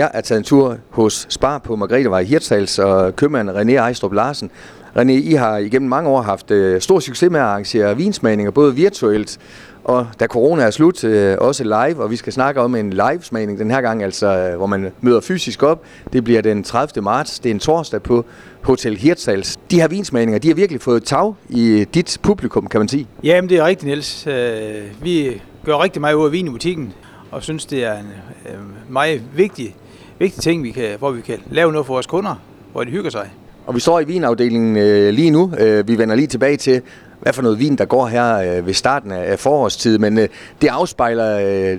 Jeg er taget en tur hos Spar på Margrethevej Hirtshals og købmand René Ejstrup Larsen. René, I har igennem mange år haft øh, stor succes med at arrangere vinsmagninger, både virtuelt og da corona er slut, øh, også live, og vi skal snakke om en live-smagning den her gang, altså øh, hvor man møder fysisk op. Det bliver den 30. marts, det er en torsdag på Hotel Hirtshals. De her vinsmagninger, de har virkelig fået tag i dit publikum, kan man sige. Jamen, det er rigtigt, Niels. Øh, vi gør rigtig meget ud af vin i butikken, og synes, det er en øh, meget vigtig, vigtig ting, vi kan, hvor vi kan lave noget for vores kunder, hvor de hygger sig. Og vi står i vinafdelingen øh, lige nu. Øh, vi vender lige tilbage til, hvad for noget vin, der går her øh, ved starten af, af forårstid. Men øh, det afspejler øh,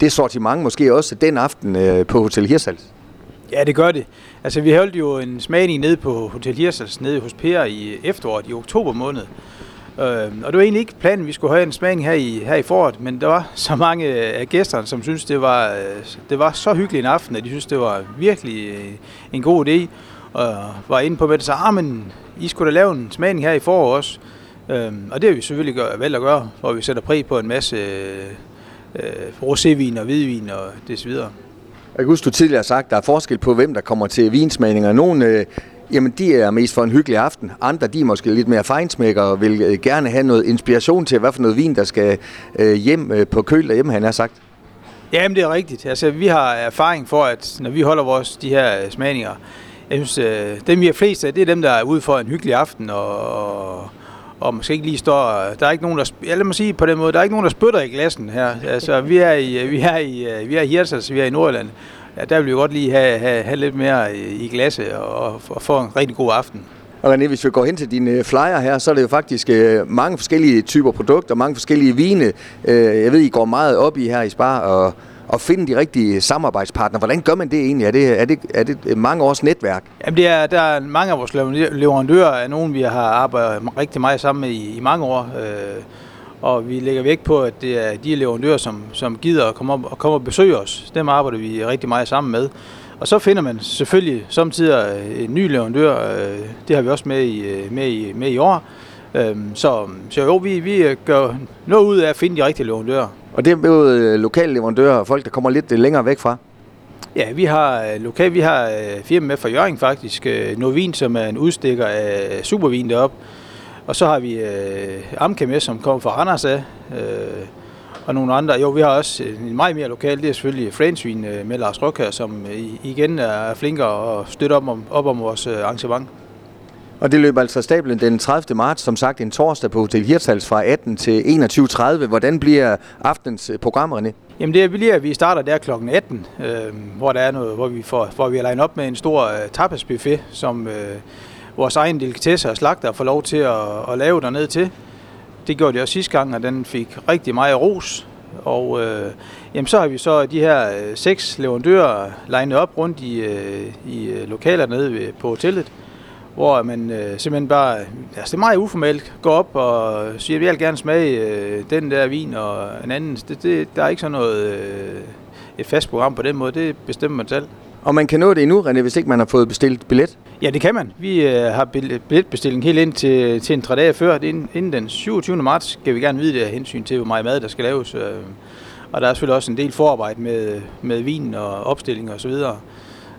det sortiment måske også den aften øh, på Hotel Hirsals. Ja, det gør det. Altså, vi holdt jo en smagning nede på Hotel Hirsals, nede hos Per i efteråret, i oktober måned. Øh, og det var egentlig ikke planen, at vi skulle have en smagning her i, her i foråret, men der var så mange øh, af gæsterne, som syntes, det var, øh, det var så hyggelig en aften, at de synes, det var virkelig øh, en god idé og var inde på med det, så ah, men I skulle da lave en smagning her i foråret også. Øh, og det har vi selvfølgelig gør, valgt at gøre, hvor vi sætter pris på en masse øh, rosévin og hvidvin og det så videre. Jeg kan huske, du tidligere har sagt, at der er forskel på, hvem der kommer til vinsmagninger. Nogle, øh, jamen, de er mest for en hyggelig aften. Andre, de er måske lidt mere fejnsmækker og vil øh, gerne have noget inspiration til, hvad for noget vin, der skal øh, hjem øh, på køl derhjemme, han har sagt. Jamen, det er rigtigt. Altså, vi har erfaring for, at når vi holder vores de her smagninger, jeg synes, dem vi er flest af, det er dem, der er ude for en hyggelig aften, og, og måske ikke lige står... Der er ikke nogen, der... Ja, lad mig sige på den måde, der er ikke nogen, der spytter i glassen her. Altså, vi er i, vi er i, vi er i Hirtshals, vi er i Nordjylland. Ja, der vil vi godt lige have, have, have lidt mere i, glasset og, og få en rigtig god aften. Og René, hvis vi går hen til dine øh, flyer her, så er det jo faktisk øh, mange forskellige typer produkter, mange forskellige vine. Øh, jeg ved, I går meget op i her i Spar, og at finde de rigtige samarbejdspartnere. Hvordan gør man det egentlig? Er det, er det, er det mange års netværk? Jamen det er, der er mange af vores leverandører af nogen, vi har arbejdet rigtig meget sammen med i, i mange år. Øh, og vi lægger vægt på, at det er de leverandører, som, som gider at komme, op, og komme og besøge os. Dem arbejder vi rigtig meget sammen med. Og så finder man selvfølgelig samtidig en ny leverandør. Øh, det har vi også med i, med i, med i år. Øh, så, så jo, vi, vi gør noget ud af at finde de rigtige leverandører. Og det er både øh, lokale leverandører og folk, der kommer lidt øh, længere væk fra? Ja, vi har øh, lokal, vi har firma med fra Jørgen faktisk, Novin, som er en udstikker af supervin deroppe. Og så har vi øh, Amke med, som kommer fra Randers af, øh, og nogle andre. Jo, vi har også en meget mere lokal, det er selvfølgelig Fransvin med Lars Røkker, som igen er flinkere og støtter op om, op om vores arrangement. Og det løber altså stablen den 30. marts, som sagt en torsdag på Hotel Hirtshals fra 18 til 21.30. Hvordan bliver aftens program, René? Jamen det bliver, at vi starter der kl. 18, øh, hvor, der er noget, hvor, vi får, hvor vi har legnet op med en stor øh, tapasbuffet, som øh, vores egen delikatesse og slagter får lov til at, at lave dernede til. Det gjorde de også sidste gang, og den fik rigtig meget ros. Og øh, jamen, så har vi så de her øh, seks leverandører legnet op rundt i, øh, i øh, lokaler nede ved, på hotellet hvor man øh, simpelthen bare, altså det er meget uformelt, går op og siger, at jeg vil gerne smage øh, den der vin og en anden. Det, det, der er ikke sådan noget, øh, et fast program på den måde, det bestemmer man selv. Og man kan nå det endnu, René, hvis ikke man har fået bestilt billet? Ja, det kan man. Vi øh, har billetbestilling helt ind til, til en tre dage før. Inden, inden den 27. marts skal vi gerne vide det af hensyn til, hvor meget mad der skal laves. Øh, og der er selvfølgelig også en del forarbejde med, med vin og opstilling og så videre.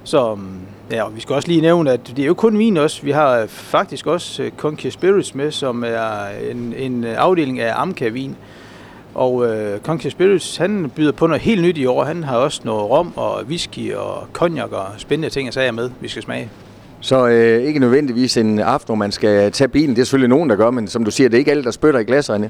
Så mm, ja, og vi skal også lige nævne, at det er jo kun vin også. Vi har øh, faktisk også øh, Conquer Spirits med, som er en, en øh, afdeling af Amca-vin. Og øh, Conquer Spirits, han byder på noget helt nyt i år. Han har også noget rom og whisky og cognac og spændende ting og sager med, vi skal smage. Så øh, ikke nødvendigvis en aften, hvor man skal tage bilen. Det er selvfølgelig nogen, der gør, men som du siger, det er ikke alle, der spytter i glaserne.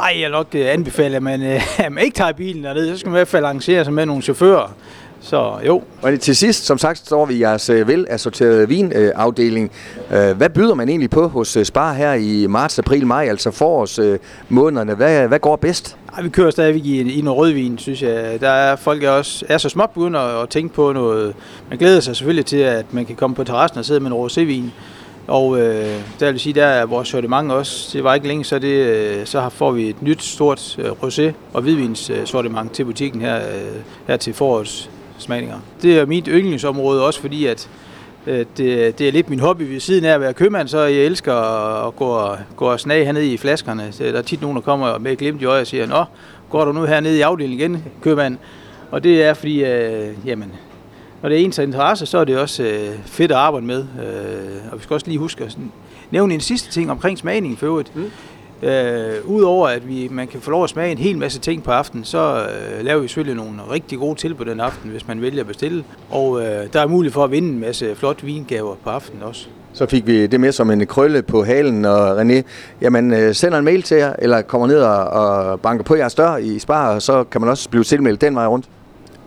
Ej, jeg nok øh, anbefale, at man, øh, at man ikke tager bilen derned. Så skal man i hvert fald arrangere sig med nogle chauffører, så jo. Og til sidst, som sagt, står vi i jeres øh, velassorterede vinafdeling. Øh, hvad byder man egentlig på hos øh, Spar her i marts, april, maj, altså forårsmånederne? Hvad, hvad går bedst? Ej, vi kører stadigvæk i, i noget rødvin, synes jeg. Der er folk er også er så småt begynder at tænke på noget. Man glæder sig selvfølgelig til, at man kan komme på terrassen og sidde med en rosévin. Og øh, der vil sige, der er vores sortiment også. Det var ikke længe, så, det, så får vi et nyt stort øh, rosé og hvidvins øh, sortiment til butikken her, øh, her til forårs smagninger. Det er mit yndlingsområde også, fordi at øh, det, det er lidt min hobby ved siden af at være købmand, så jeg elsker at gå og, gå og snage hernede i flaskerne. Så der er tit nogen, der kommer med glimt i øjet og siger, Nå, går du nu hernede i afdelingen igen, købmand? Og det er fordi, øh, jamen, når det er ens interesse, så er det også øh, fedt at arbejde med. Øh, og vi skal også lige huske at nævne en sidste ting omkring smagningen for øvrigt. Mm. Øh, Udover at vi, man kan få lov at smage en hel masse ting på aftenen, så øh, laver vi selvfølgelig nogle rigtig gode tilbud den aften, hvis man vælger at bestille. Og øh, der er mulighed for at vinde en masse flotte vingaver på aftenen også. Så fik vi det med som en krølle på halen, og René, jamen øh, sender en mail til jer, eller kommer ned og, og banker på jeres dør i Spar, og så kan man også blive tilmeldt den vej rundt.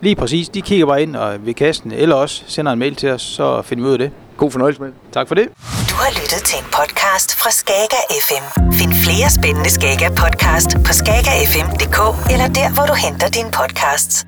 Lige præcis. De kigger bare ind og ved kassen, eller også sender en mail til os, så finder vi ud af det. God fornøjelse med Tak for det. Du har lyttet til en podcast fra Skager FM. Find flere spændende Skager podcast på skagerfm.dk eller der, hvor du henter dine podcasts.